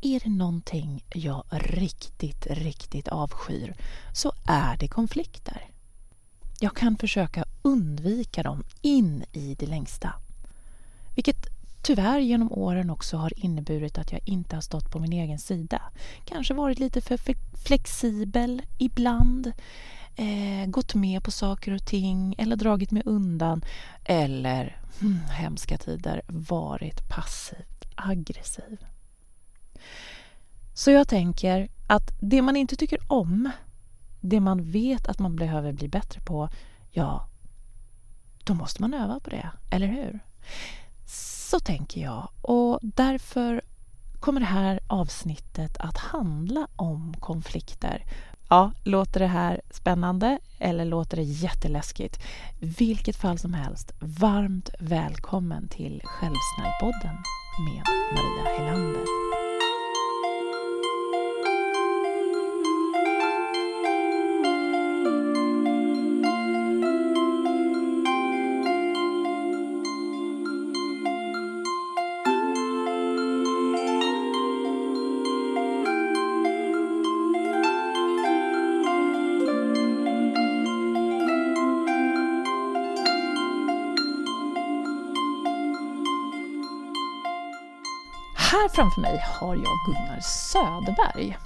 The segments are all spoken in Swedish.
är det någonting jag riktigt, riktigt avskyr så är det konflikter. Jag kan försöka undvika dem in i det längsta. Vilket tyvärr genom åren också har inneburit att jag inte har stått på min egen sida. Kanske varit lite för flexibel ibland. Eh, gått med på saker och ting eller dragit mig undan eller, hmm, hemska tider, varit passivt aggressiv. Så jag tänker att det man inte tycker om, det man vet att man behöver bli bättre på, ja, då måste man öva på det, eller hur? Så tänker jag och därför kommer det här avsnittet att handla om konflikter. Ja, låter det här spännande eller låter det jätteläskigt? Vilket fall som helst, varmt välkommen till Självsnällpodden med Maria Helander. Framför mig har jag Gunnar Söderberg.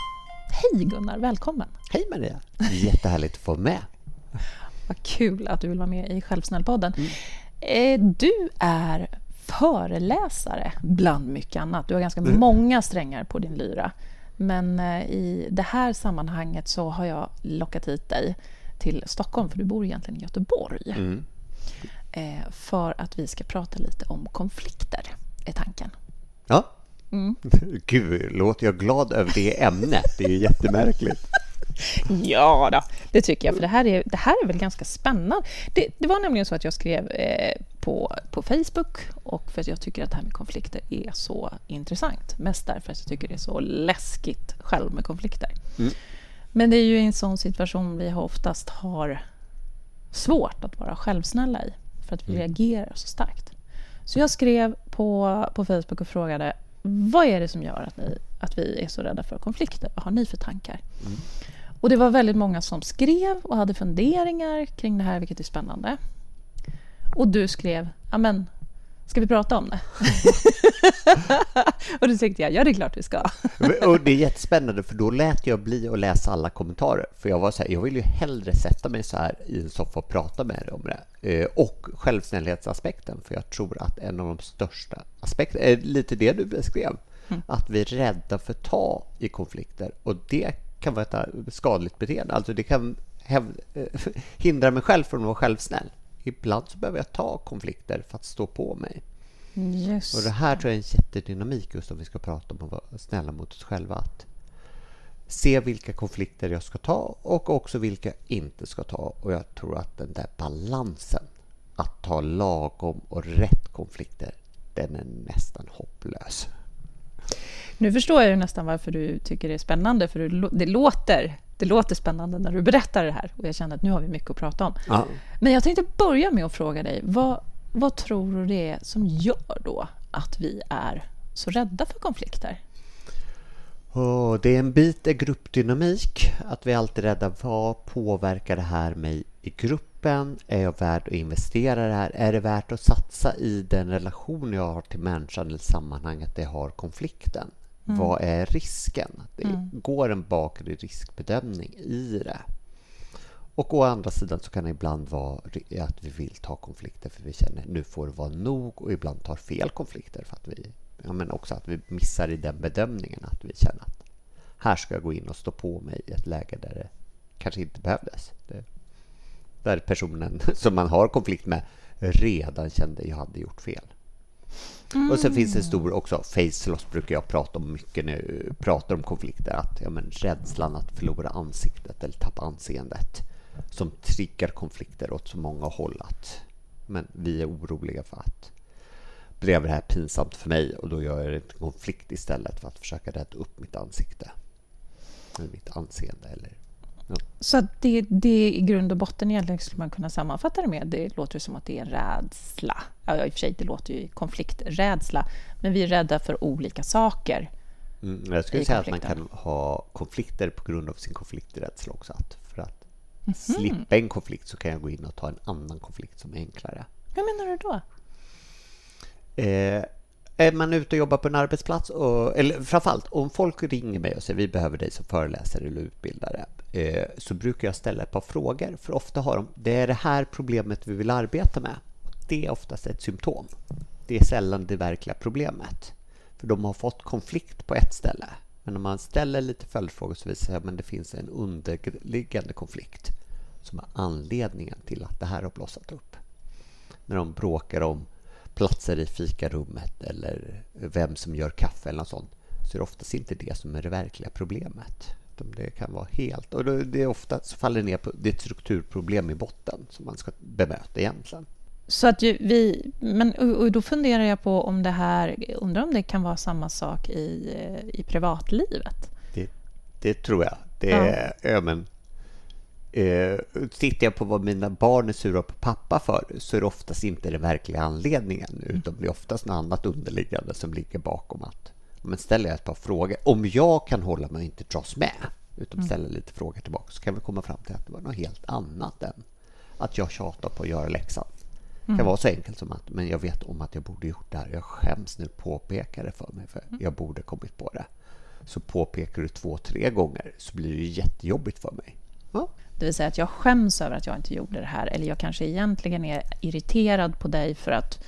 Hej Gunnar, välkommen! Hej Maria! Jättehärligt att få vara med. Vad kul att du vill vara med i Självsnällpodden. Mm. Eh, du är föreläsare bland mycket annat. Du har ganska mm. många strängar på din lyra. Men eh, i det här sammanhanget så har jag lockat hit dig till Stockholm, för du bor egentligen i Göteborg. Mm. Eh, för att vi ska prata lite om konflikter, är tanken. Ja, Mm. Gud, låter jag glad över det ämnet? Det är ju jättemärkligt. Ja, då, det tycker jag. För det här är, det här är väl ganska spännande. Det, det var nämligen så att jag skrev eh, på, på Facebook och för att jag tycker att det här med konflikter är så intressant. Mest därför att jag tycker det är så läskigt själv med konflikter. Mm. Men det är ju en sån situation vi oftast har svårt att vara självsnälla i för att vi mm. reagerar så starkt. Så jag skrev på, på Facebook och frågade vad är det som gör att, ni, att vi är så rädda för konflikter? Vad har ni för tankar? Mm. Och det var väldigt många som skrev och hade funderingar kring det här, vilket är spännande. Och du skrev, amen, Ska vi prata om det? och då tänkte jag, ja det är klart vi ska. och det är jättespännande för då lät jag bli att läsa alla kommentarer. För jag var så här, jag vill ju hellre sätta mig så här i en soffa och prata med er om det. Eh, och självsnällhetsaspekten, för jag tror att en av de största aspekterna är lite det du beskrev. Mm. Att vi är rädda för att ta i konflikter och det kan vara ett skadligt beteende. Alltså det kan hindra mig själv från att vara självsnäll ibland så behöver jag ta konflikter för att stå på mig. Just. Och Det här tror jag är en jättedynamik just om vi ska prata om att vara snälla mot oss själva. Att se vilka konflikter jag ska ta och också vilka jag inte ska ta. Och jag tror att den där balansen, att ta lagom och rätt konflikter, den är nästan hopplös. Nu förstår jag nästan varför du tycker det är spännande, för det låter det låter spännande när du berättar det här och jag känner att nu har vi mycket att prata om. Ja. Men jag tänkte börja med att fråga dig, vad, vad tror du det är som gör då att vi är så rädda för konflikter? Oh, det är en bit är gruppdynamik, att vi alltid är rädda. Vad påverkar det här mig i gruppen? Är jag värd att investera i det här? Är det värt att satsa i den relation jag har till människan eller sammanhanget där jag har konflikten? Mm. Vad är risken? Det mm. går en bakre riskbedömning i det. Och å andra sidan så kan det ibland vara att vi vill ta konflikter för vi känner nu får det vara nog och ibland tar fel konflikter för att vi ja, men också att vi missar i den bedömningen att vi känner att här ska jag gå in och stå på mig i ett läge där det kanske inte behövdes. Det, där personen som man har konflikt med redan kände att jag hade gjort fel. Mm. Och sen finns det en stor också, face loss brukar jag prata om mycket jag pratar om konflikter. Att, ja, men, rädslan att förlora ansiktet eller tappa anseendet som triggar konflikter åt så många håll. Att, men vi är oroliga för att blev det här pinsamt för mig och då gör jag en konflikt istället för att försöka rädda upp mitt ansikte. Eller mitt anseende eller så det, det i grund och botten egentligen skulle man kunna sammanfatta det med, det låter som att det är en rädsla. Ja, i och för sig, det låter ju konflikträdsla, men vi är rädda för olika saker. Mm, jag skulle säga att man kan ha konflikter på grund av sin konflikträdsla också. Att för att mm -hmm. slippa en konflikt så kan jag gå in och ta en annan konflikt som är enklare. Hur menar du då? Eh, är man ute och jobbar på en arbetsplats, och, eller framförallt om folk ringer mig och säger vi behöver dig som föreläsare eller utbildare, eh, så brukar jag ställa ett par frågor. För ofta har de, det är det här problemet vi vill arbeta med. Det är oftast ett symptom. Det är sällan det verkliga problemet. För de har fått konflikt på ett ställe. Men om man ställer lite följdfrågor så visar det sig att det finns en underliggande konflikt som är anledningen till att det här har blossat upp. När de bråkar om platser i fikarummet eller vem som gör kaffe eller något sånt så är det oftast inte det som är det verkliga problemet. Det kan vara helt... Och det är ofta så faller ner på det är ett strukturproblem i botten som man ska bemöta egentligen. Så att vi, men och då funderar jag på om det här, undrar om det kan vara samma sak i, i privatlivet? Det, det tror jag. Det ja. ja men, eh, tittar jag på vad mina barn är sura på pappa för så är det oftast inte den verkliga anledningen mm. utan det är oftast något annat underliggande som ligger bakom att men ställer jag ett par frågor, om jag kan hålla mig och inte dras med utan mm. ställer lite frågor tillbaka så kan vi komma fram till att det var något helt annat än att jag tjatar på att göra läxan. Det kan mm. vara så enkelt som att men jag vet om att jag borde gjort det här. Jag skäms nu påpeka det för mig, för mm. jag borde kommit på det. Så påpekar du två, tre gånger så blir det jättejobbigt för mig. Det vill säga att jag skäms över att jag inte gjorde det här, eller jag kanske egentligen är irriterad på dig för att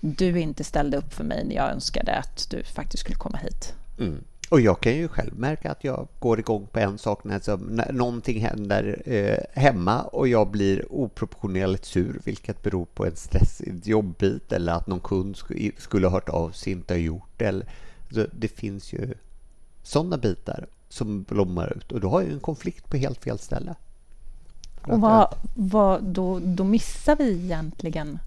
du inte ställde upp för mig när jag önskade att du faktiskt skulle komma hit. Mm. Och jag kan ju själv märka att jag går igång på en sak när, som, när någonting händer eh, hemma och jag blir oproportionerligt sur, vilket beror på en stressig jobbbit eller att någon kund sk skulle ha hört av sig inte har gjort det. Eller, alltså, det finns ju sådana bitar som blommar ut och då har jag en konflikt på helt fel ställe. Och vad, vad, då, då missar vi egentligen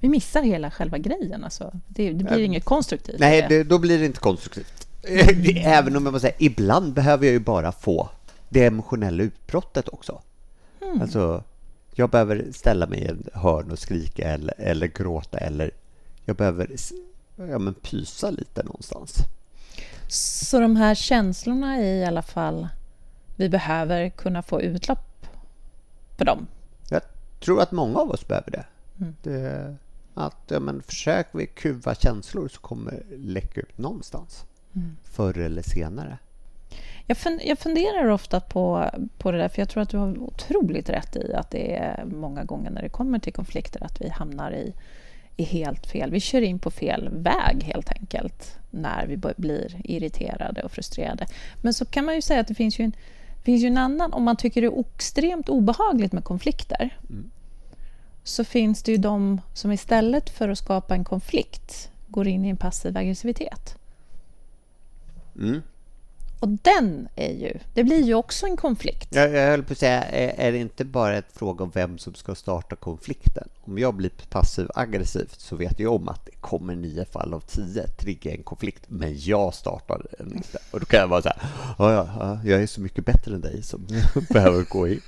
vi missar hela själva grejen. Alltså. Det, det blir inget konstruktivt. Nej, det, då blir det inte konstruktivt. Även om jag måste säga, ibland behöver jag ju bara få det emotionella utbrottet också. Mm. Alltså, jag behöver ställa mig i en hörn och skrika eller, eller gråta eller jag behöver ja, men pysa lite någonstans. Så de här känslorna är i alla fall, vi behöver kunna få utlopp på dem? Jag tror att många av oss behöver det. Mm. det att ja, men försöker vi kuva känslor så kommer läcka ut någonstans mm. förr eller senare. Jag, fun jag funderar ofta på, på det där, för jag tror att du har otroligt rätt i att det är många gånger när det kommer till konflikter att vi hamnar i, i helt fel. Vi kör in på fel väg helt enkelt när vi blir irriterade och frustrerade. Men så kan man ju säga att det finns ju en, finns ju en annan, om man tycker det är extremt obehagligt med konflikter, mm. så finns det ju de som istället för att skapa en konflikt går in i en passiv aggressivitet. Mm. Och den är ju, det blir ju också en konflikt. Jag, jag höll på att säga, är, är det inte bara ett fråga om vem som ska starta konflikten? Om jag blir passiv aggressivt så vet jag om att det kommer nio fall av tio trigga en konflikt, men jag startar den inte. Och då kan jag vara så här, ja, ja, jag är så mycket bättre än dig som behöver gå in.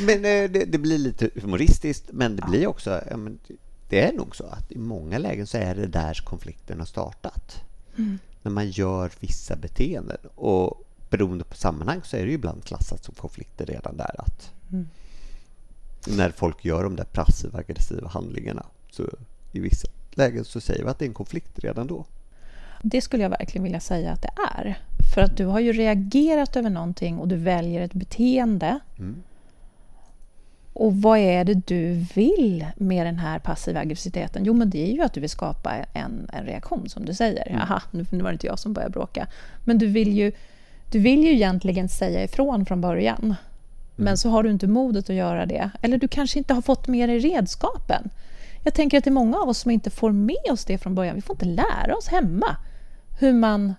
Men eh, det, det, blir lite humoristiskt, men det blir också, det är nog så att i många lägen så är det där konflikten har startat. Mm. När man gör vissa beteenden. Och beroende på sammanhang så är det ju ibland klassat som konflikter redan där. Att mm. När folk gör de där passiva aggressiva handlingarna så i vissa lägen så säger vi att det är en konflikt redan då. Det skulle jag verkligen vilja säga att det är. För att du har ju reagerat över någonting och du väljer ett beteende mm. Och vad är det du vill med den här passiva aggressiviteten? Jo, men det är ju att du vill skapa en, en reaktion, som du säger. Mm. Aha, nu, nu var det inte jag som började bråka. Men du vill ju, du vill ju egentligen säga ifrån från början. Mm. Men så har du inte modet att göra det. Eller du kanske inte har fått med dig redskapen. Jag tänker att det är många av oss som inte får med oss det från början. Vi får inte lära oss hemma hur man,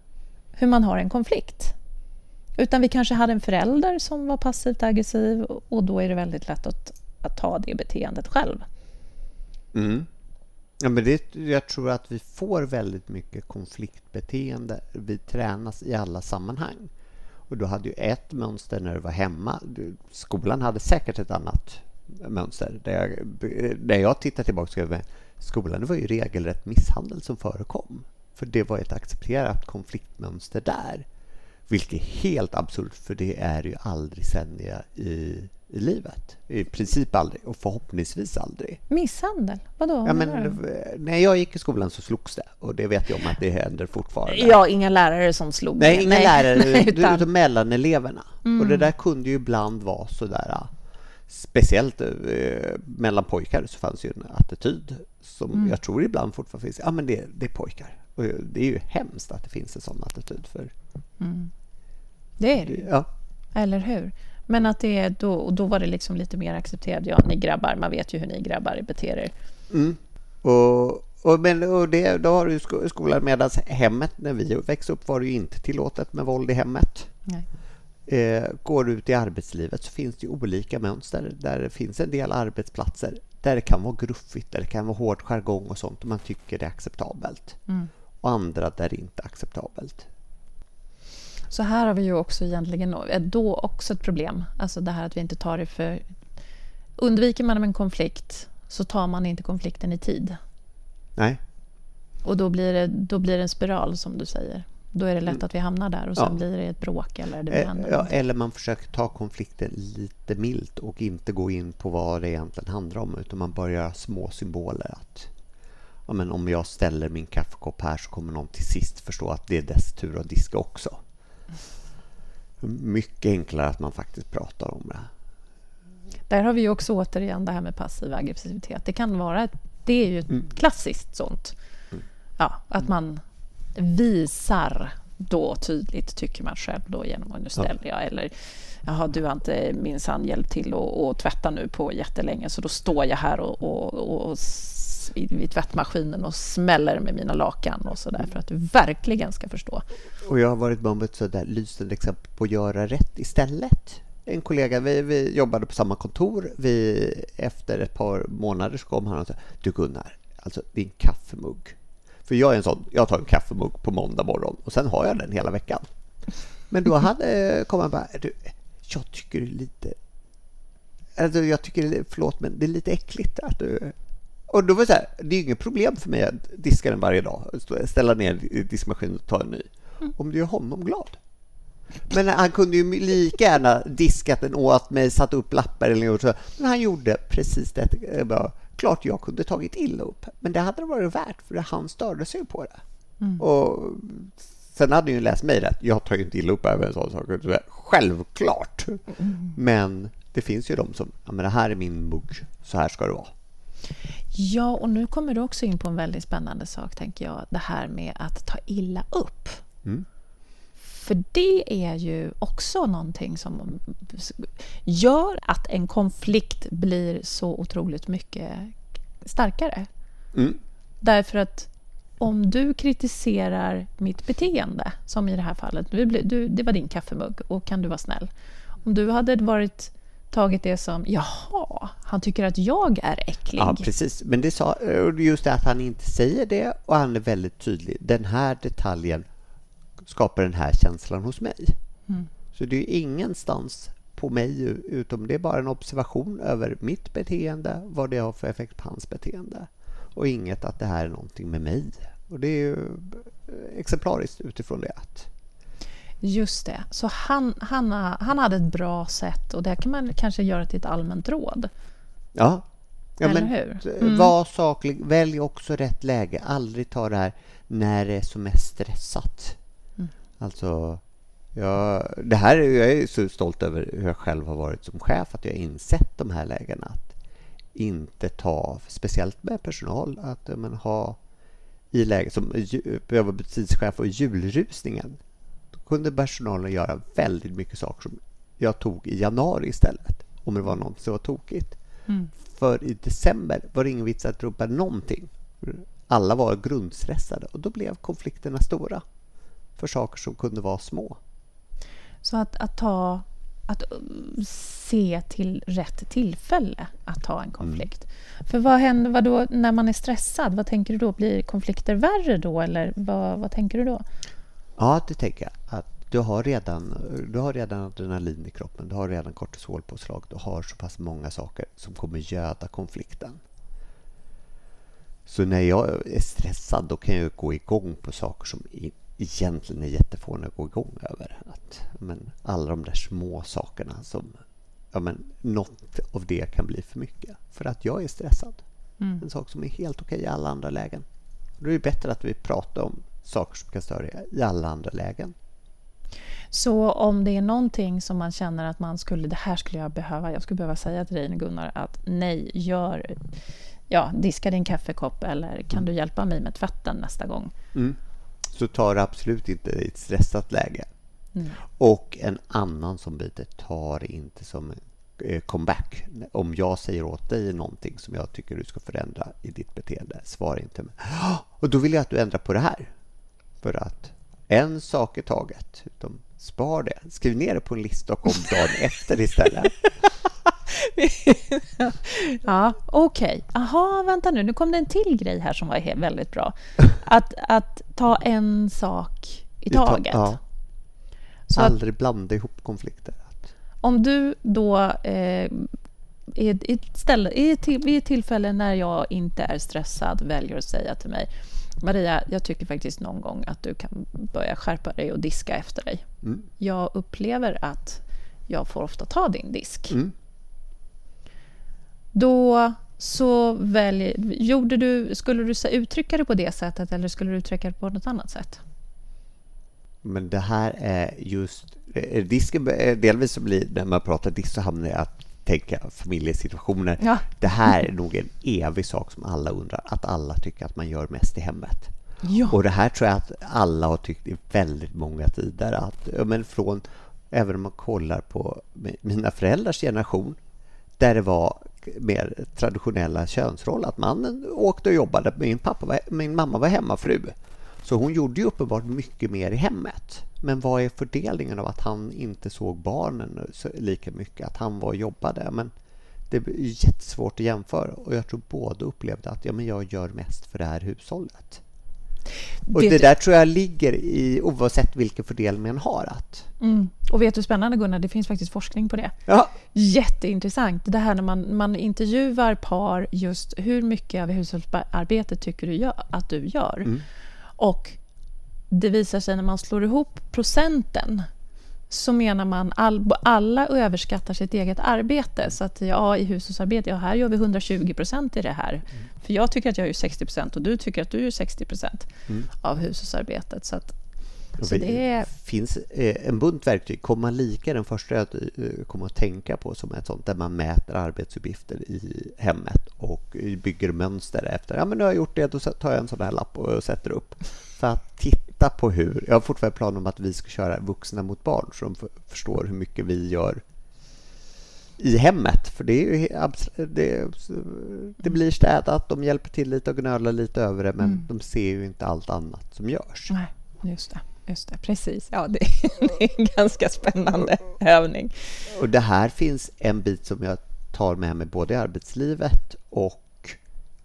hur man har en konflikt. Utan vi kanske hade en förälder som var passivt aggressiv och då är det väldigt lätt att, att ta det beteendet själv. Mm. Ja, men det, jag tror att vi får väldigt mycket konfliktbeteende. Vi tränas i alla sammanhang. Och du hade ju ett mönster när du var hemma. Skolan hade säkert ett annat mönster. Där jag, när jag tittar tillbaka över skolan, det var ju regelrätt misshandel som förekom. För det var ett accepterat konfliktmönster där. Vilket är helt absurt, för det är ju aldrig sändningar i, i livet. I princip aldrig, och förhoppningsvis aldrig. Misshandel? Vadå? Ja, men, när jag gick i skolan så slogs det, och det vet jag om att det händer fortfarande. Ja, inga lärare som slog. Nej, inga Nej. lärare, utan, utan mellan eleverna. Mm. Och det där kunde ju ibland vara sådär speciellt eh, mellan pojkar så fanns ju en attityd som mm. jag tror ibland fortfarande finns. Ja, men det, det är pojkar. Och det är ju hemskt att det finns en sån attityd. För mm. Det är det ju. Ja. Eller hur? Men att det är då, då var det liksom lite mer accepterat. Ja, ni grabbar, man vet ju hur ni grabbar beter er. Mm. Och, och, men, och det, då har du skolan medan hemmet, när vi växte upp var det ju inte tillåtet med våld i hemmet. Nej. Eh, går du ut i arbetslivet så finns det olika mönster. Där det finns en del arbetsplatser där det kan vara gruffigt, där det kan vara hård jargong och sånt och man tycker det är acceptabelt. Mm. Och andra där det inte är acceptabelt. Så här har vi ju också egentligen då också ett problem. Alltså det här att vi inte tar det för... Undviker man en konflikt så tar man inte konflikten i tid. Nej. Och då blir det, då blir det en spiral som du säger. Då är det lätt mm. att vi hamnar där och sen ja. blir det ett bråk eller det eh, ja, Eller man försöker ta konflikten lite milt och inte gå in på vad det egentligen handlar om utan man börjar små symboler. att ja, men Om jag ställer min kaffekopp här så kommer någon till sist förstå att det är dess tur att diska också. Mycket enklare att man faktiskt pratar om det. Där har vi också återigen det här med passiv aggressivitet. Det kan vara, det är ju ett mm. klassiskt sånt. Mm. Ja, att man visar då tydligt, tycker man själv då genom att nu ställer jag eller jaha, du har inte minsann hjälpt till att tvätta nu på jättelänge så då står jag här och, och, och vid tvättmaskinen och smäller med mina lakan och så där för att du verkligen ska förstå. Och jag har varit med om ett sådär lysande exempel på att göra rätt istället. En kollega, vi, vi jobbade på samma kontor. Vi, efter ett par månader så kom han och sa Du Gunnar, alltså din kaffemugg för jag är en sån, jag tar en kaffemugg på måndag morgon och sen har jag den hela veckan. Men då hade, eh, kom han bara, du, jag tycker det är lite, alltså jag tycker, förlåt men det är lite äckligt att du och då var det så här, det är inget problem för mig att diska den varje dag, ställa ner i diskmaskinen och ta en ny. Om du gör honom glad. Men han kunde ju lika gärna diskat den åt mig, satt upp lappar eller något Men han gjorde precis det. Klart jag kunde tagit illa upp, men det hade det varit värt för han störde sig på det. Mm. Och Sen hade ju läst mig rätt. Jag tar ju inte illa upp över en sån sak. Självklart. Mm. Men det finns ju de som, ja men det här är min mugg, så här ska det vara. Ja, och nu kommer du också in på en väldigt spännande sak, tänker jag. Det här med att ta illa upp. Mm. För det är ju också någonting som gör att en konflikt blir så otroligt mycket starkare. Mm. Därför att om du kritiserar mitt beteende, som i det här fallet, du, du, det var din kaffemugg och kan du vara snäll? Om du hade varit tagit det som jaha, han tycker att jag är äcklig. Ja, precis. Men det sa, just det att han inte säger det och han är väldigt tydlig. Den här detaljen skapar den här känslan hos mig. Mm. Så det är ingenstans på mig utom det är bara en observation över mitt beteende, vad det har för effekt på hans beteende. Och inget att det här är någonting med mig. Och det är ju exemplariskt utifrån det. Att Just det. Så han, han, han hade ett bra sätt och det kan man kanske göra till ett allmänt råd. Ja. ja Eller men hur? Mm. Var saklig. Välj också rätt läge. Aldrig ta det här när det är som mest stressat. Alltså, jag, det här, jag är så stolt över hur jag själv har varit som chef, att jag har insett de här lägena. Att inte ta, speciellt med personal, att men, ha i läge som jag var butikschef och julrusningen. Kunde personalen göra väldigt mycket saker som jag tog i januari istället, om det var något som var tokigt. Mm. För i december var det ingen vits att ropa någonting. Alla var grundstressade och då blev konflikterna stora för saker som kunde vara små. Så att, att ta att se till rätt tillfälle att ta en konflikt. Mm. För vad händer vad då, när man är stressad? Vad tänker du då? Blir konflikter värre då eller vad, vad tänker du då? Ja, det tänker jag. Att du, har redan, du har redan adrenalin i kroppen, du har redan kortisolpåslag, du har så pass många saker som kommer göda konflikten. Så när jag är stressad då kan jag gå igång på saker som egentligen är jättefåniga att gå igång över. Att, men, alla de där små sakerna som ja, men, något av det kan bli för mycket för att jag är stressad. Mm. En sak som är helt okej i alla andra lägen. Då är det bättre att vi pratar om saker som kan störa i alla andra lägen. Så om det är någonting som man känner att man skulle, det här skulle jag behöva, jag skulle behöva säga till dig Gunnar att nej, gör, ja, diska din kaffekopp eller kan mm. du hjälpa mig med tvätten nästa gång? Mm. Så ta det absolut inte i ett stressat läge. Mm. Och en annan som byter, ta det inte som eh, comeback. Om jag säger åt dig någonting som jag tycker du ska förändra i ditt beteende, svara inte med och då vill jag att du ändrar på det här. För att en sak i taget. Utan spar det. Skriv ner det på en lista och kom dagen efter istället. ja, okej. Okay. Aha, vänta nu. Nu kom det en till grej här som var väldigt bra. Att, att ta en sak i taget. Ja. Så Aldrig att, blanda ihop konflikter. Om du då eh, i ett, ställe, i ett, vid ett tillfälle när jag inte är stressad väljer att säga till mig Maria, jag tycker faktiskt någon gång att du kan börja skärpa dig och diska efter dig. Mm. Jag upplever att jag får ofta ta din disk. Mm. Då så välj, gjorde du, skulle du uttrycka det på det sättet eller skulle du uttrycka det på något annat sätt? Men det här är just... Eh, disken, delvis så blir när man pratar disk så hamnar jag att tänka familjesituationer. Ja. Det här är nog en evig sak som alla undrar, att alla tycker att man gör mest i hemmet. Ja. Och det här tror jag att alla har tyckt i väldigt många tider. Att, men från, även om man kollar på mina föräldrars generation, där det var mer traditionella könsroller, att mannen åkte och jobbade, min, pappa var, min mamma var hemmafru. Så hon gjorde ju uppenbart mycket mer i hemmet. Men vad är fördelningen av att han inte såg barnen lika mycket, att han var och jobbade? Men det är jättesvårt att jämföra och jag tror båda upplevde att ja, men jag gör mest för det här hushållet. Och det, det där tror jag ligger i oavsett vilken fördelning man har. Att... Mm. Och vet du spännande Gunnar, det finns faktiskt forskning på det. Ja. Jätteintressant. Det här när man, man intervjuar par just hur mycket av hushållsarbetet tycker du gör, att du gör. Mm. Och det visar sig när man slår ihop procenten så menar man all, alla överskattar sitt eget arbete. Så att ja, i hushållsarbete, ja här gör vi 120 procent i det här. Mm. För jag tycker att jag gör 60 procent och du tycker att du gör 60 procent mm. av hushållsarbetet. Så, att, så det är... finns eh, en bunt verktyg. Kommer man lika den första jag eh, kommer att tänka på som ett sånt där man mäter arbetsuppgifter i hemmet och bygger mönster efter. Ja, men nu har jag gjort det, då tar jag en sån här lapp och sätter upp. För att titta på hur... Jag har fortfarande planer om att vi ska köra vuxna mot barn så de förstår hur mycket vi gör i hemmet. För det, ju, det, det blir städat, de hjälper till lite och gnölar lite över det men mm. de ser ju inte allt annat som görs. Nej, just det. Just det, precis. Ja, det, det är en ganska spännande övning. Och det här finns en bit som jag tar med mig både i arbetslivet och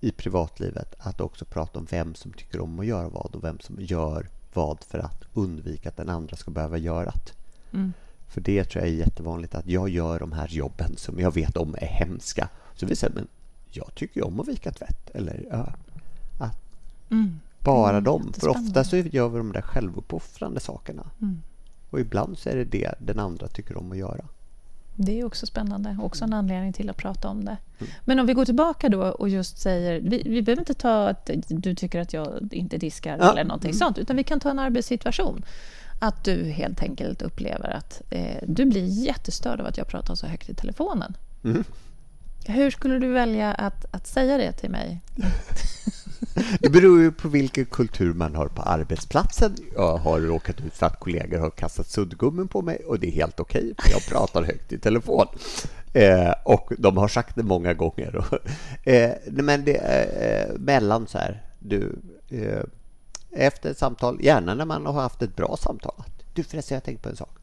i privatlivet att också prata om vem som tycker om att göra vad och vem som gör vad för att undvika att den andra ska behöva göra det. Mm. För det tror jag är jättevanligt att jag gör de här jobben som jag vet om är hemska. Så vi säger, men jag tycker om att vika tvätt. Eller ja, att mm. Bara mm, dem. För ofta så gör vi de där självuppoffrande sakerna. Mm. Och ibland så är det det den andra tycker om att göra. Det är också spännande, också en anledning till att prata om det. Mm. Men om vi går tillbaka då och just säger, vi, vi behöver inte ta att du tycker att jag inte diskar ja. eller någonting mm. sånt, utan vi kan ta en arbetssituation. Att du helt enkelt upplever att eh, du blir jättestörd av att jag pratar så högt i telefonen. Mm. Hur skulle du välja att, att säga det till mig? Det beror ju på vilken kultur man har på arbetsplatsen. Jag har råkat ut för att kollegor har kastat suddgummin på mig och det är helt okej, okay, för jag pratar högt i telefon. Eh, och de har sagt det många gånger. eh, men det är eh, mellan så här, du, eh, efter ett samtal, gärna när man har haft ett bra samtal. Du förresten, jag tänkte på en sak.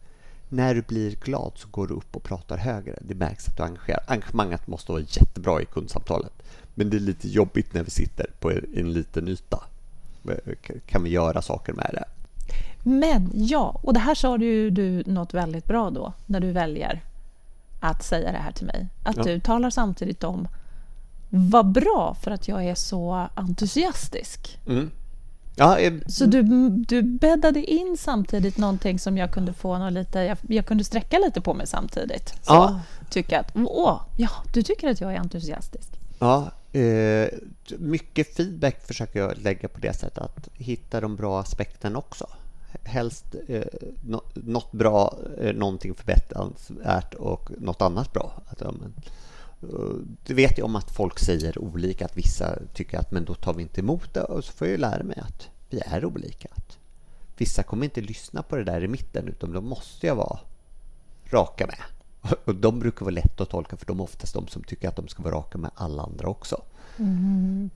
När du blir glad så går du upp och pratar högre. Det märks att du engagerar. Engagemanget måste vara jättebra i kundsamtalet. Men det är lite jobbigt när vi sitter på en liten yta. Kan vi göra saker med det? Men ja, och det här sa du, du något väldigt bra då, när du väljer att säga det här till mig. Att ja. du talar samtidigt om vad bra för att jag är så entusiastisk. Mm. Ja, eh, Så du, du bäddade in samtidigt någonting som jag kunde få något lite, jag, jag kunde sträcka lite på mig samtidigt. Så Ja. tycka att, åh, ja, du tycker att jag är entusiastisk. Ja, eh, mycket feedback försöker jag lägga på det sättet att hitta de bra aspekterna också. Helst eh, nå- något bra, eh, någonting förbättringsvärt och något annat bra. Att, ja, men, eh, du vet ju om att folk säger olika, att vissa tycker att men då tar vi inte emot det och så får jag ju lära mig att vi är olika. Att vissa kommer inte lyssna på det där i mitten utan då måste jag vara raka med. Och de brukar vara lätt att tolka för de är oftast de som tycker att de ska vara raka med alla andra också.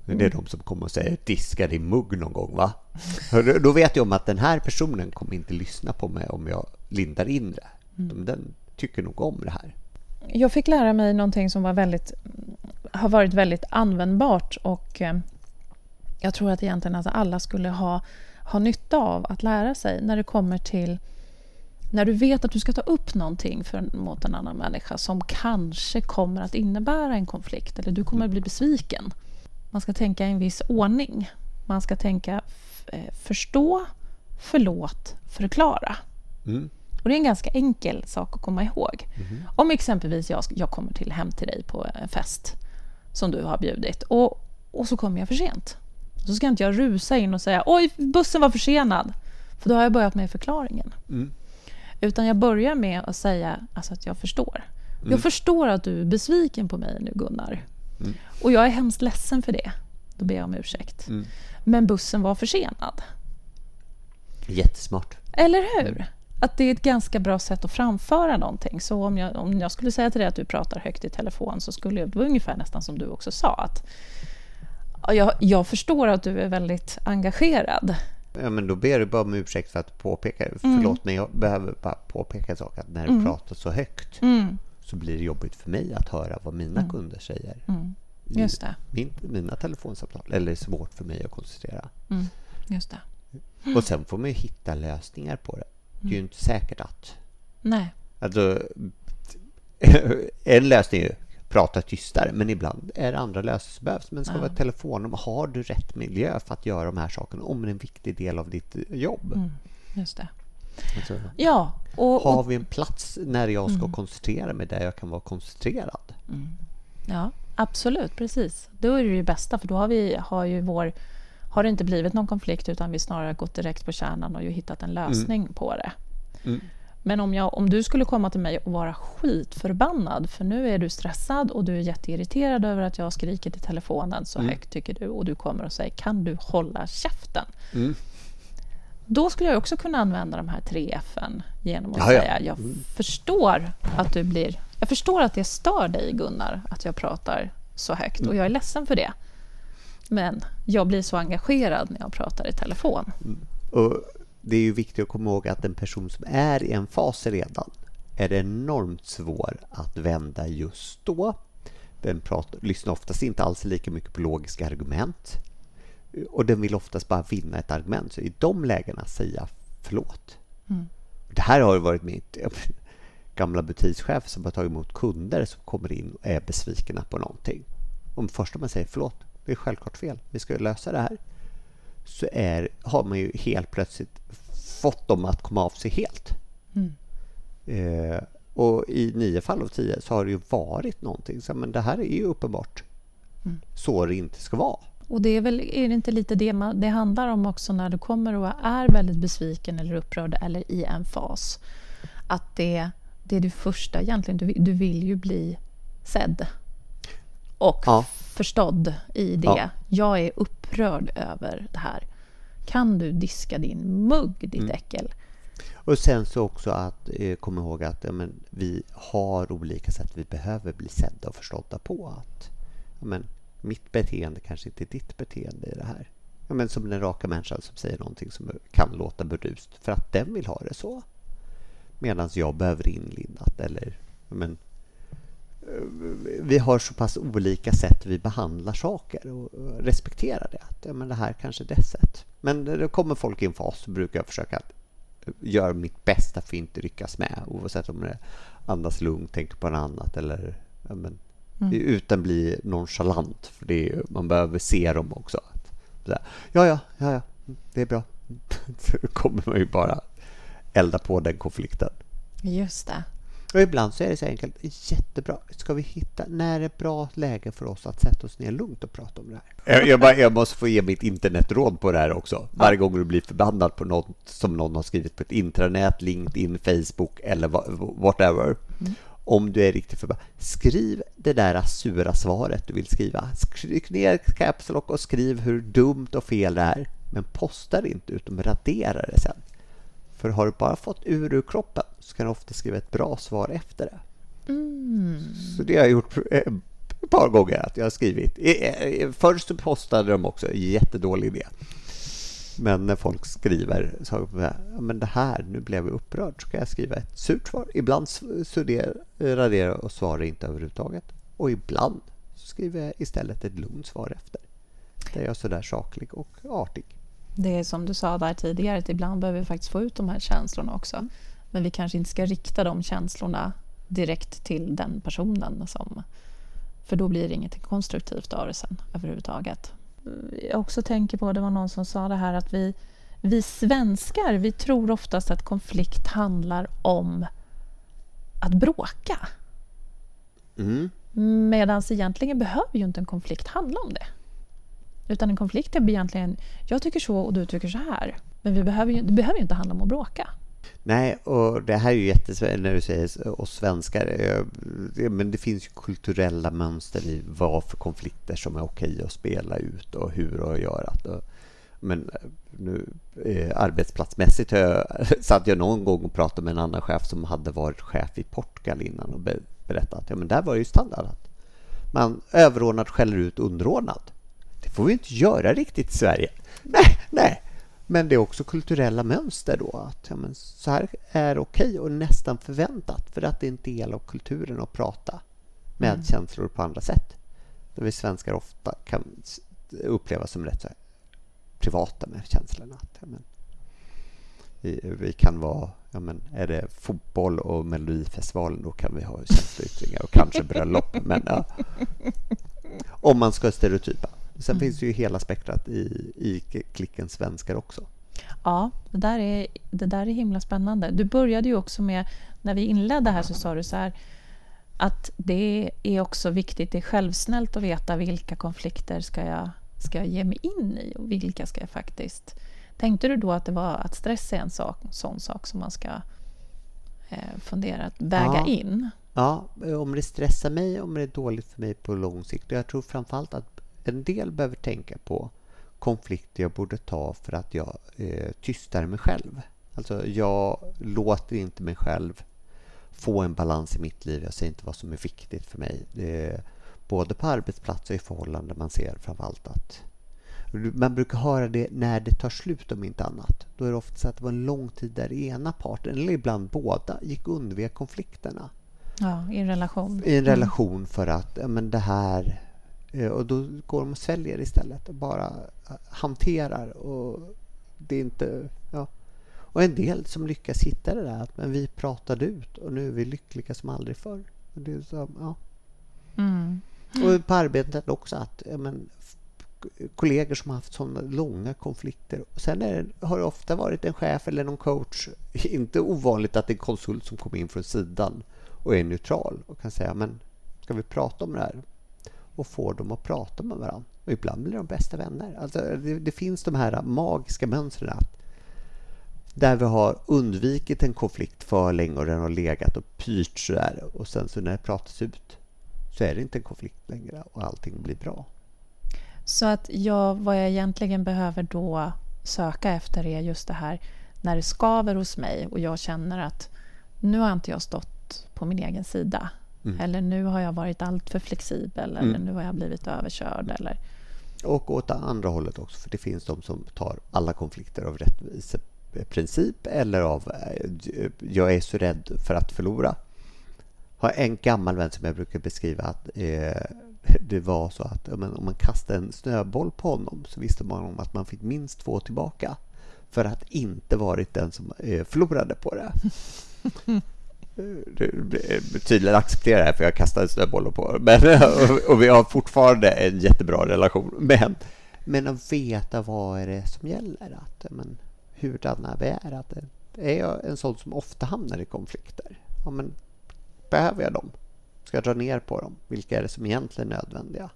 Men Det är de som kommer och säger diska din mugg någon gång va? Då- vet jag om att den här personen kommer inte lyssna på mig om jag lindar in det. De- Den tycker nog om det här. Jag fick lära mig någonting som var väldigt, har varit väldigt användbart och eh, jag tror att egentligen att alla skulle ha, ha nytta av att lära sig när det kommer till när du vet att du ska ta upp någonting för, mot en annan människa som kanske kommer att innebära en konflikt eller du kommer att bli besviken. Man ska tänka i en viss ordning. Man ska tänka eh, förstå, förlåt, förklara. Mm. Och det är en ganska enkel sak att komma ihåg. Om exempelvis jag, jag kommer till hem till dig på en fest som du har bjudit och, och så kommer jag för sent. Så ska inte jag rusa in och säga oj, bussen var försenad. För då har jag börjat med förklaringen. Mm. Utan jag börjar med att säga alltså att jag förstår. Jag förstår att du är besviken på mig nu Gunnar. Och jag är hemskt ledsen för det. Då ber jag om ursäkt. Mm. Men bussen var försenad. Jättesmart. Eller hur? Att det är ett ganska bra sätt att framföra någonting. Så om jag, om jag skulle säga till dig att du pratar högt i telefon så skulle jag, det var ungefär nästan som du också sa att ja, jag, jag förstår att du är väldigt engagerad. Ja, men då ber du bara om ursäkt för att påpeka. Förlåt, men jag behöver bara påpeka en sak. Att när du pratar så högt Mm, så blir det jobbigt för mig att höra vad mina kunder säger. i just det. Min, mina telefonsamtal. Eller det är svårt för mig att koncentrera. Mm, just det. Och sen får man ju hitta lösningar på det. Det är ju inte säkert att... Nej. Alltså, en lösning är ju prata tystare, men ibland är det andra lösningar som behövs. Men ska Ja. vara telefonnummer, har du rätt miljö för att göra de här sakerna om det är en viktig del av ditt jobb? Mm, just det. Alltså, Ja, och, har vi en plats när jag ska koncentrera mig där jag kan vara koncentrerad? ja, absolut, precis. Då är det ju bästa för då har vi har ju vår har det inte blivit någon konflikt utan vi snarare gått direkt på kärnan och ju hittat en lösning på det. Mm. Men om, jag, om du skulle komma till mig och vara skitförbannad för nu är du stressad och du är jätteirriterad över att jag skriker till telefonen så högt tycker du och du kommer och säger kan du hålla käften? Mm. Då skulle jag också kunna använda de här tre F'n genom att Ja, ja. säga jag förstår att du blir jag förstår att det stör dig Gunnar att jag pratar så högt och jag är ledsen för det. Men jag blir så engagerad när jag pratar i telefon. Och det är ju viktigt att komma ihåg att en person som är i en fas redan är enormt svår att vända just då. Den pratar, lyssnar oftast inte alls lika mycket på logiska argument. Och den vill oftast bara vinna ett argument. Så i de lägena säga förlåt. Det här har ju varit mitt gamla butikschef som har tagit emot kunder som kommer in och är besvikna på någonting. Om första man säger förlåt, det är självklart fel, vi ska ju lösa det här. Så är, har man ju helt plötsligt fått dem att komma av sig helt. Eh, och i nio fall av tio så har det ju varit någonting. Så, men det här är ju uppenbart så det inte ska vara. Och det är väl är det inte lite det man, det handlar om också när du kommer och är väldigt besviken eller upprörd eller i en fas. Att det, det är det första egentligen, du, du vill ju bli sedd. Och Ja. förstådd i det. Ja. Jag är upprörd över det här. Kan du diska din mugg, ditt äckel? Och sen så också att eh, komma ihåg att ja, men, vi har olika sätt vi behöver bli sedda och förstådda på. Att, ja, men, mitt beteende kanske inte är ditt beteende i det här. Ja, men som den raka människan som säger någonting som kan låta burdust för att den vill ha det så. Medan jag behöver inlindat eller ja, men, vi har så pass olika sätt vi behandlar saker och och respektera det. Att, ja, men det här kanske är dess sätt. Men när det kommer folk i en fas så brukar jag försöka att göra mitt bästa för att inte ryckas med oavsett om det andas lugnt, tänker på något annat eller ja, men, mm. utan bli nonchalant. För det är, man behöver se dem också. ja, ja, ja, ja, det är bra. Så kommer man ju bara elda på den konflikten. Just det. Och ibland så är det så enkelt. Jättebra. Ska vi hitta... När är det bra läge för oss att sätta oss ner lugnt och prata om det här? Jag, jag, bara, jag måste få ge mitt internetråd på det här också. Varje gång du blir förbannad på något som någon har skrivit på ett intranät, LinkedIn, Facebook eller whatever. Mm. Om du är riktigt förbannad. Skriv det där sura svaret du vill skriva. Skriv ner Caps Lock och skriv hur dumt och fel det är. Men posta det inte utan radera det sen. För har du bara fått ur ur kroppen så kan du ofta skriva ett bra svar efter det. Mm. Så det har jag gjort eh, ett par gånger. att jag har skrivit. Eh, först så postade de också, jättedålig idé. Men när folk skriver så men det här, nu blev jag upprörd, så kan jag skriva ett surt svar. Ibland raderar jag och svarar inte överhuvudtaget. Och ibland skriver jag istället ett lugnt svar efter. Där jag är sådär saklig och artig. Det är som du sa där tidigare, att ibland behöver vi faktiskt få ut de här känslorna också. Men vi kanske inte ska rikta de känslorna direkt till den personen. Som, för då blir det inget konstruktivt av det sen överhuvudtaget. Jag också tänker på, det var någon som sa det här att vi, vi svenskar, vi tror oftast att konflikt handlar om att bråka. Mm. Medan egentligen behöver ju inte en konflikt handla om det. Utan en konflikt är egentligen, jag tycker så och du tycker så här. Men vi behöver ju, det behöver ju inte handla om att bråka. Nej, och det här är ju jättesvårt när du säger oss svenskar. Eh, men det finns ju kulturella mönster i vad för konflikter som är okej att spela ut och hur att göra. Men eh, nu eh, arbetsplatsmässigt har jag, satt jag någon gång och pratade med en annan chef som hade varit chef i Portugal innan och berättat att ja, men där var det ju standard att man överordnat skäller ut underordnad. Det får vi inte göra riktigt i Sverige. Nej, nej. Men det är också kulturella mönster då. Att ja, men så här är okej och nästan förväntat för att det är en del av kulturen att prata med mm. känslor på andra sätt. Där vi svenskar ofta kan upplevas som rätt privata med känslorna. Att, ja, men, vi, vi, kan vara, ja, men, är det fotboll och Melodifestivalen då kan vi ha känsloyttringar och kanske bröllop. men, ja, om man ska stereotypa. Sen mm. finns det ju hela spektrat i, i klicken svenskar också. Ja, det där, är, det där är himla spännande. Du började ju också med, när vi inledde här så sa du så här att det är också viktigt, det är självsnällt att veta vilka konflikter ska jag, ska jag ge mig in i och vilka ska jag faktiskt... Tänkte du då att det var att stress är en sak, sån sak som man ska eh, fundera att väga ja. in? Ja, om det stressar mig, om det är dåligt för mig på lång sikt. Jag tror framförallt att en del behöver tänka på konflikter jag borde ta för att jag eh, tystar mig själv. Alltså jag låter inte mig själv få en balans i mitt liv. Jag säger inte vad som är viktigt för mig. Det både på arbetsplats och i förhållande man ser framförallt att man brukar höra det när det tar slut om inte annat. Då är det ofta så att det var en lång tid där ena parten, eller ibland båda, gick undvek konflikterna. Ja, i en relation. I en relation för att ja, men det här Eh, och då går de och sväljer istället och bara eh, hanterar. Och det är inte... Ja. Och en del som lyckas hitta det där att men vi pratade ut och nu är vi lyckliga som aldrig förr. Det är så, ja. Mm. Och på arbetet också att men, kollegor som har haft sådana långa konflikter. Och sen det, har det ofta varit en chef eller någon coach. Inte ovanligt att det är en konsult som kommer in från sidan och är neutral och kan säga men ska vi prata om det här? Och får dem att prata med varandra. Och ibland blir de bästa vänner. Alltså, det, det finns de här magiska mönstren där vi har undvikit en konflikt för länge och den har legat och pyrt sådär och sen så när det pratas ut så är det inte en konflikt längre och allting blir bra. Så att jag, vad jag egentligen behöver då söka efter är just det här när det skaver hos mig och jag känner att nu har inte jag stått på min egen sida. Mm. Eller nu har jag varit alltför flexibel eller mm. nu har jag blivit överkörd. Eller... Och åt andra hållet också, för det finns de som tar alla konflikter av rättviseprincip eller av eh, jag är så rädd för att förlora. Jag har en gammal vän som jag brukar beskriva att eh, det var så att om man kastade en snöboll på honom så visste man om att man fick minst två tillbaka för att inte varit den som eh, förlorade på det. tydligen acceptera det här för jag kastade snöbollar på men, och, och vi har fortfarande en jättebra relation. Men, men att veta vad är det som gäller. Att, men, hurdana vi är. Att, är jag en sån som ofta hamnar i konflikter? Ja, men, behöver jag dem? Ska jag dra ner på dem? Vilka är det som egentligen är nödvändiga?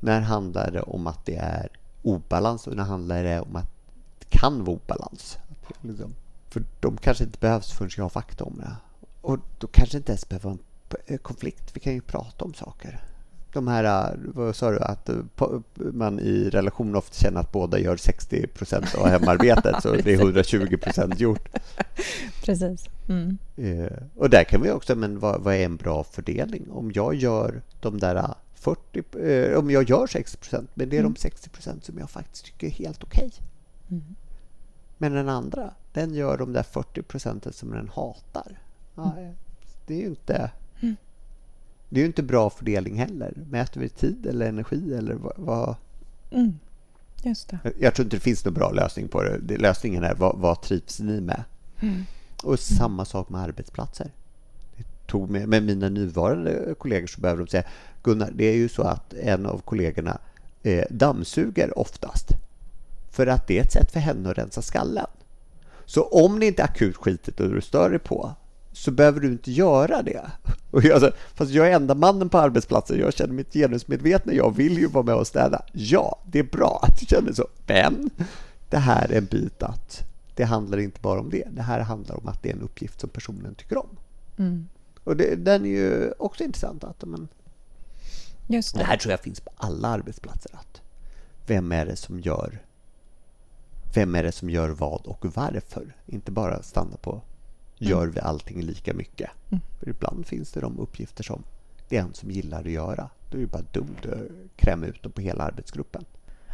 När handlar det om att det är obalans och när handlar det om att det kan vara obalans? Liksom, för de kanske inte behövs förrän jag har fakta om det. Och då kanske inte ens behöver en konflikt. Vi kan ju prata om saker. De här, vad sa du, att man i relation ofta känner att båda gör 60 procent av hemarbetet så det är 120 procent gjort. Precis. Mm. Eh, och där kan vi också, men vad, vad, är en bra fördelning? Om jag gör de där 40, eh, om jag gör 60 procent, men det är mm. de 60 procent som jag faktiskt tycker är helt okej. Okay. Mm. Men den andra, den gör de där 40 procenten som den hatar. Mm. det är ju inte... Mm. Det är ju inte bra fördelning heller. Mäter vi tid eller energi eller vad... Mm. Just det. Jag tror inte det finns någon bra lösning på det. Lösningen är vad, vad trivs ni med? Mm. Och samma sak med arbetsplatser. tog med, med mina nuvarande kollegor så behöver de säga Gunnar, det är ju så att en av kollegorna eh, dammsuger oftast. För att det är ett sätt för henne att rensa skallen. Så om det inte är akut skitigt och du stör dig på så behöver du inte göra det. Och jag, alltså, fast jag är enda mannen på arbetsplatsen, jag känner mitt genusmedvetna, jag vill ju vara med och städa. Ja, det är bra att du känner så, men det här är en bit att det handlar inte bara om det. Det här handlar om att det är en uppgift som personen tycker om. Mm. Och det, den är ju också intressant. Att, men, Just det. det här tror jag finns på alla arbetsplatser. Att vem är det som gör vem är det som gör vad och varför? Inte bara stanna på gör mm. vi allting lika mycket? Mm. För ibland finns det de uppgifter som det är en som gillar att göra. Då är det bara dumt att kräma ut dem på hela arbetsgruppen.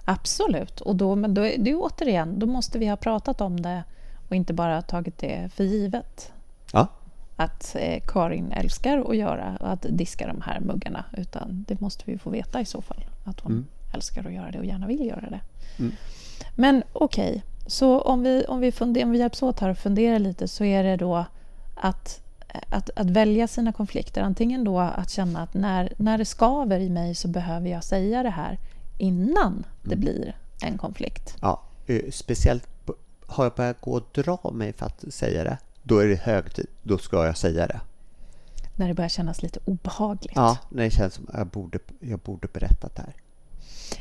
Absolut, och då, men då, det är återigen, då måste vi ha pratat om det och inte bara tagit det för givet. Ja. Att eh, Karin älskar att göra, att diska de här muggarna. Utan det måste vi få veta i så fall. Att hon mm. älskar att göra det och gärna vill göra det. Mm. Men okej, okay. Så om vi, om, vi funder, om vi hjälps åt här och funderar lite så är det då att, att, att välja sina konflikter. Antingen då att känna att när, när det skaver i mig så behöver jag säga det här innan det mm. blir en konflikt. Ja, eh, speciellt har jag börjat gå och dra mig för att säga det, då är det hög tid. Då ska jag säga det. När det börjar kännas lite obehagligt. Ja, när det känns som att jag borde, jag borde berättat det här.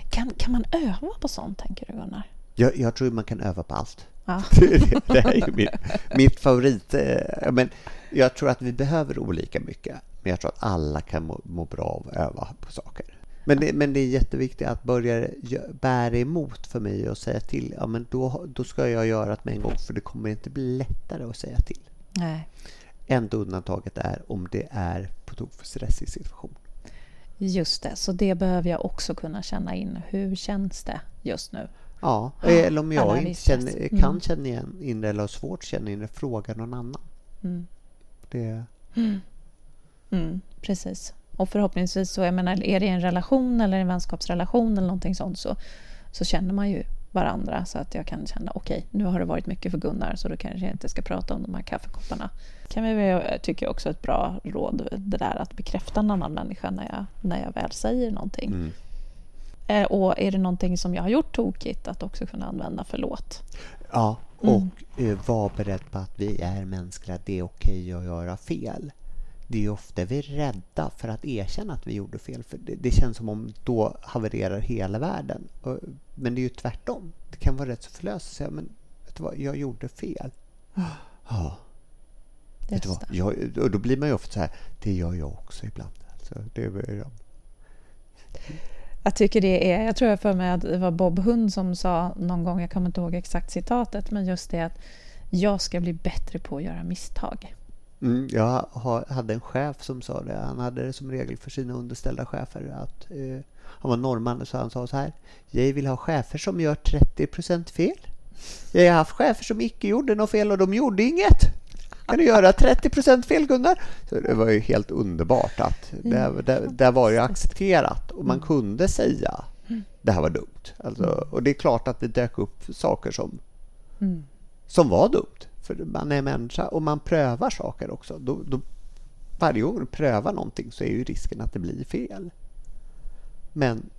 Kan, kan man öva på sånt, tänker du, Gunnar? Jag, jag tror man kan öva på allt. Ja. det, det är ju mitt, mitt favorit. Eh, men jag tror att vi behöver olika mycket. Men jag tror att alla kan må, må bra av att öva på saker. Men det, men det är jätteviktigt att börja bära emot för mig och säga till. Ja, men då, då ska jag göra det med en gång för det kommer inte bli lättare att säga till. Nej. Enda undantaget är om det är på tok för stressig situation. Just det, så det behöver jag också kunna känna in. Hur känns det just nu? Ja, eller om jag inte känner, kan mm. känna igen in det eller har svårt att känna in det, fråga någon annan. Mm. Det... Mm. mm. precis. Och förhoppningsvis så, jag menar, är det en relation eller en vänskapsrelation eller någonting sånt så, så känner man ju varandra så att jag kan känna okej, okay, nu har det varit mycket för Gunnar så då kanske jag inte ska prata om de här kaffekopparna. kan vi tycker jag också ett bra råd, det där att bekräfta en annan människa när jag, när jag väl säger någonting. Mm. Eh, och är det någonting som jag har gjort tokigt, att också kunna använda förlåt. Ja, mm. och mm. var beredd på att vi är mänskliga, det är okej att göra fel det är ofta vi är rädda för att erkänna att vi gjorde fel. För det, det känns som om då havererar hela världen. Men det är ju tvärtom. Det kan vara rätt så förlösande. Säga, men vet du vad, jag gjorde fel. Ja. Vet du vad? Jag, och då blir man ju ofta så här, det gör jag också ibland. Alltså, det är, jag tycker det är, jag tror jag för mig att det var Bob Hund som sa någon gång, jag kommer inte ihåg exakt citatet, men just det att jag ska bli bättre på att göra misstag. Mm, jag hade en chef som sa det. Han hade det som regel för sina underställda chefer. Att, eh, han var norrman så han sa så här. Jag vill ha chefer som gör 30 procent fel. Jag har haft chefer som icke gjorde något fel och de gjorde inget. Kan du göra 30 fel Gunnar? Så det var ju helt underbart att det, det, det var ju accepterat och man mm. kunde säga det här var dumt. Alltså, och det är klart att det dök upp saker som, mm. som var dumt. för man är människa och man prövar saker också. Då, då, varje gång du prövar någonting så är ju risken att det blir fel. Men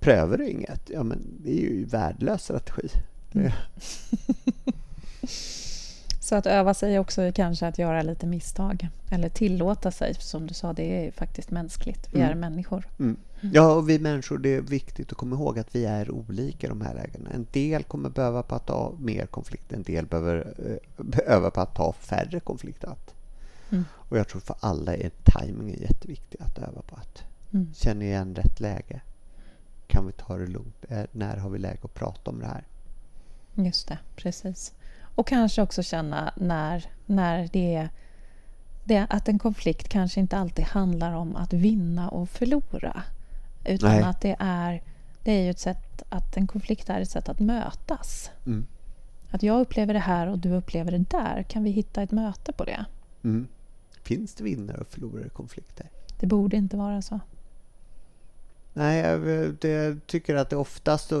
prövar du inget, ja men det är ju värdelös strategi. Mm. Så att öva sig också kanske att göra lite misstag. Eller tillåta sig, som du sa, det är faktiskt mänskligt. Vi mm. är människor. Mm. Ja, och vi människor, det är viktigt att komma ihåg att vi är olika de här lägena. En del kommer behöva på att ta mer konflikter, en del behöver eh, öva på att ta färre konflikter. Mm. Och jag tror för alla är timingen jätteviktig att öva på att mm. känna igen rätt läge. Kan vi ta det lugnt? Eh, när har vi läge att prata om det här? Just det, precis. Och kanske också känna när, när det är det, att en konflikt kanske inte alltid handlar om att vinna och förlora. Utan Nej. att det är, det är ju ett sätt att en konflikt är ett sätt att mötas. Mm. Att jag upplever det här och du upplever det där. Kan vi hitta ett möte på det? Mm. Finns det vinnare och förlorare i konflikter? Det borde inte vara så. Nej, jag tycker att det oftast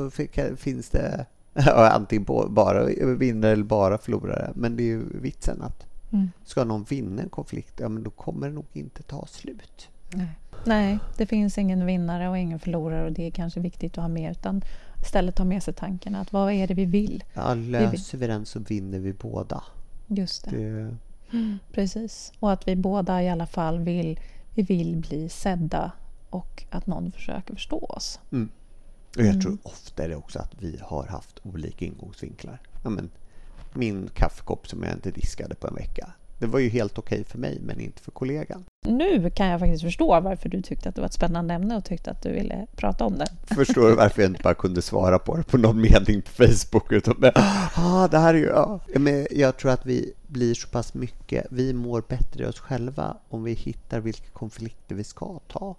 finns det antingen bara vinnare eller bara förlorare. Men det är ju vitsen att mm. ska någon vinna en konflikt, ja men då kommer det nog inte ta slut. Nej. Nej, det finns ingen vinnare och ingen förlorare och det är kanske viktigt att ha med. Utan istället ta med sig tanken att vad är det vi vill? Ja, löser vi den så vinner vi båda. Just det. det... Mm, precis. Och att vi båda i alla fall vill, vi vill bli sedda och att någon försöker förstå oss. Mm. Och jag mm. tror ofta är det också att vi har haft olika ingångsvinklar. Ja, men, min kaffekopp som jag inte diskade på en vecka. Det var ju helt okej för mig, men inte för kollegan. Nu kan jag faktiskt förstå varför du tyckte att det var ett spännande ämne och tyckte att du ville prata om det. Förstår du varför jag inte bara kunde svara på det på någon mening på Facebook? Utan, men, ah, det här är ju, ja. men jag tror att vi blir så pass mycket, vi mår bättre i oss själva om vi hittar vilka konflikter vi ska ta.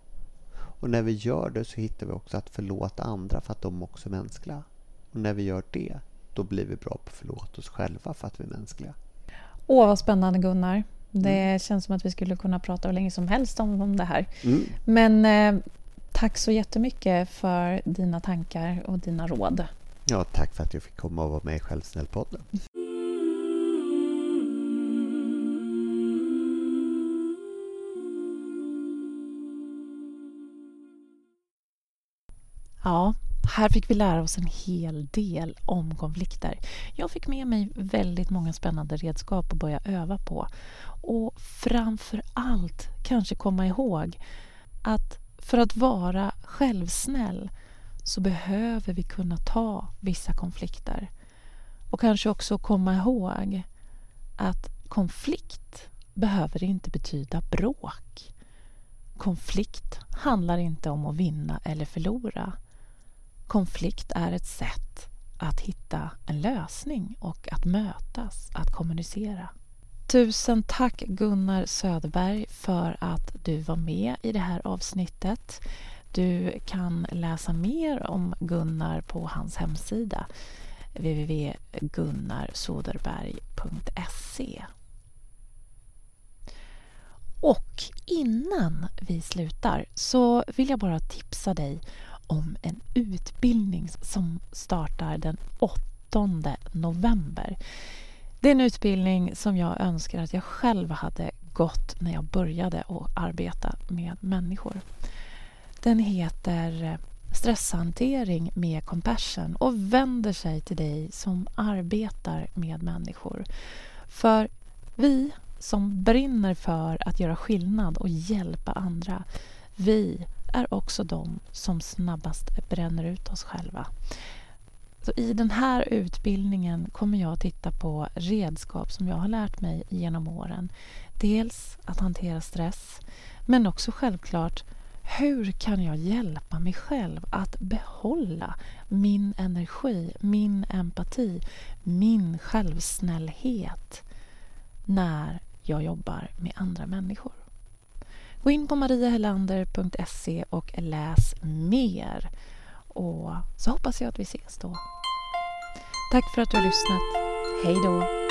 Och när vi gör det så hittar vi också att förlåta andra för att de också är mänskliga. Och när vi gör det, då blir vi bra på att förlåta oss själva för att vi är mänskliga. Åh, vad spännande Gunnar. Det mm. känns som att vi skulle kunna prata hur länge som helst om, om det här. Mm. Men eh, tack så jättemycket för dina tankar och dina råd. Ja, tack för att jag fick komma och vara med i Självsnällpodden. Ja, här fick vi lära oss en hel del om konflikter. Jag fick med mig väldigt många spännande redskap att börja öva på. Och framför allt kanske komma ihåg att för att vara självsnäll så behöver vi kunna ta vissa konflikter. Och kanske också komma ihåg att konflikt behöver inte betyda bråk. Konflikt handlar inte om att vinna eller förlora. Konflikt är ett sätt att hitta en lösning och att mötas, att kommunicera. Tusen tack Gunnar Söderberg för att du var med i det här avsnittet. Du kan läsa mer om Gunnar på hans hemsida www.gunnarsoderberg.se Och innan vi slutar så vill jag bara tipsa dig om en utbildning som startar den 8 november. Det är en utbildning som jag önskar att jag själv hade gått när jag började att arbeta med människor. Den heter eh, Stresshantering med compassion och vänder sig till dig som arbetar med människor. För vi som brinner för att göra skillnad och hjälpa andra, vi är också de som snabbast bränner ut oss själva. Så I den här utbildningen kommer jag att titta på redskap som jag har lärt mig genom åren. Dels att hantera stress, men också självklart hur kan jag hjälpa mig själv att behålla min energi, min empati, min självsnällhet när jag jobbar med andra människor? Gå in på mariahelander.se och läs mer. Och så hoppas jag att vi ses då. Tack för att du har lyssnat. Hej då!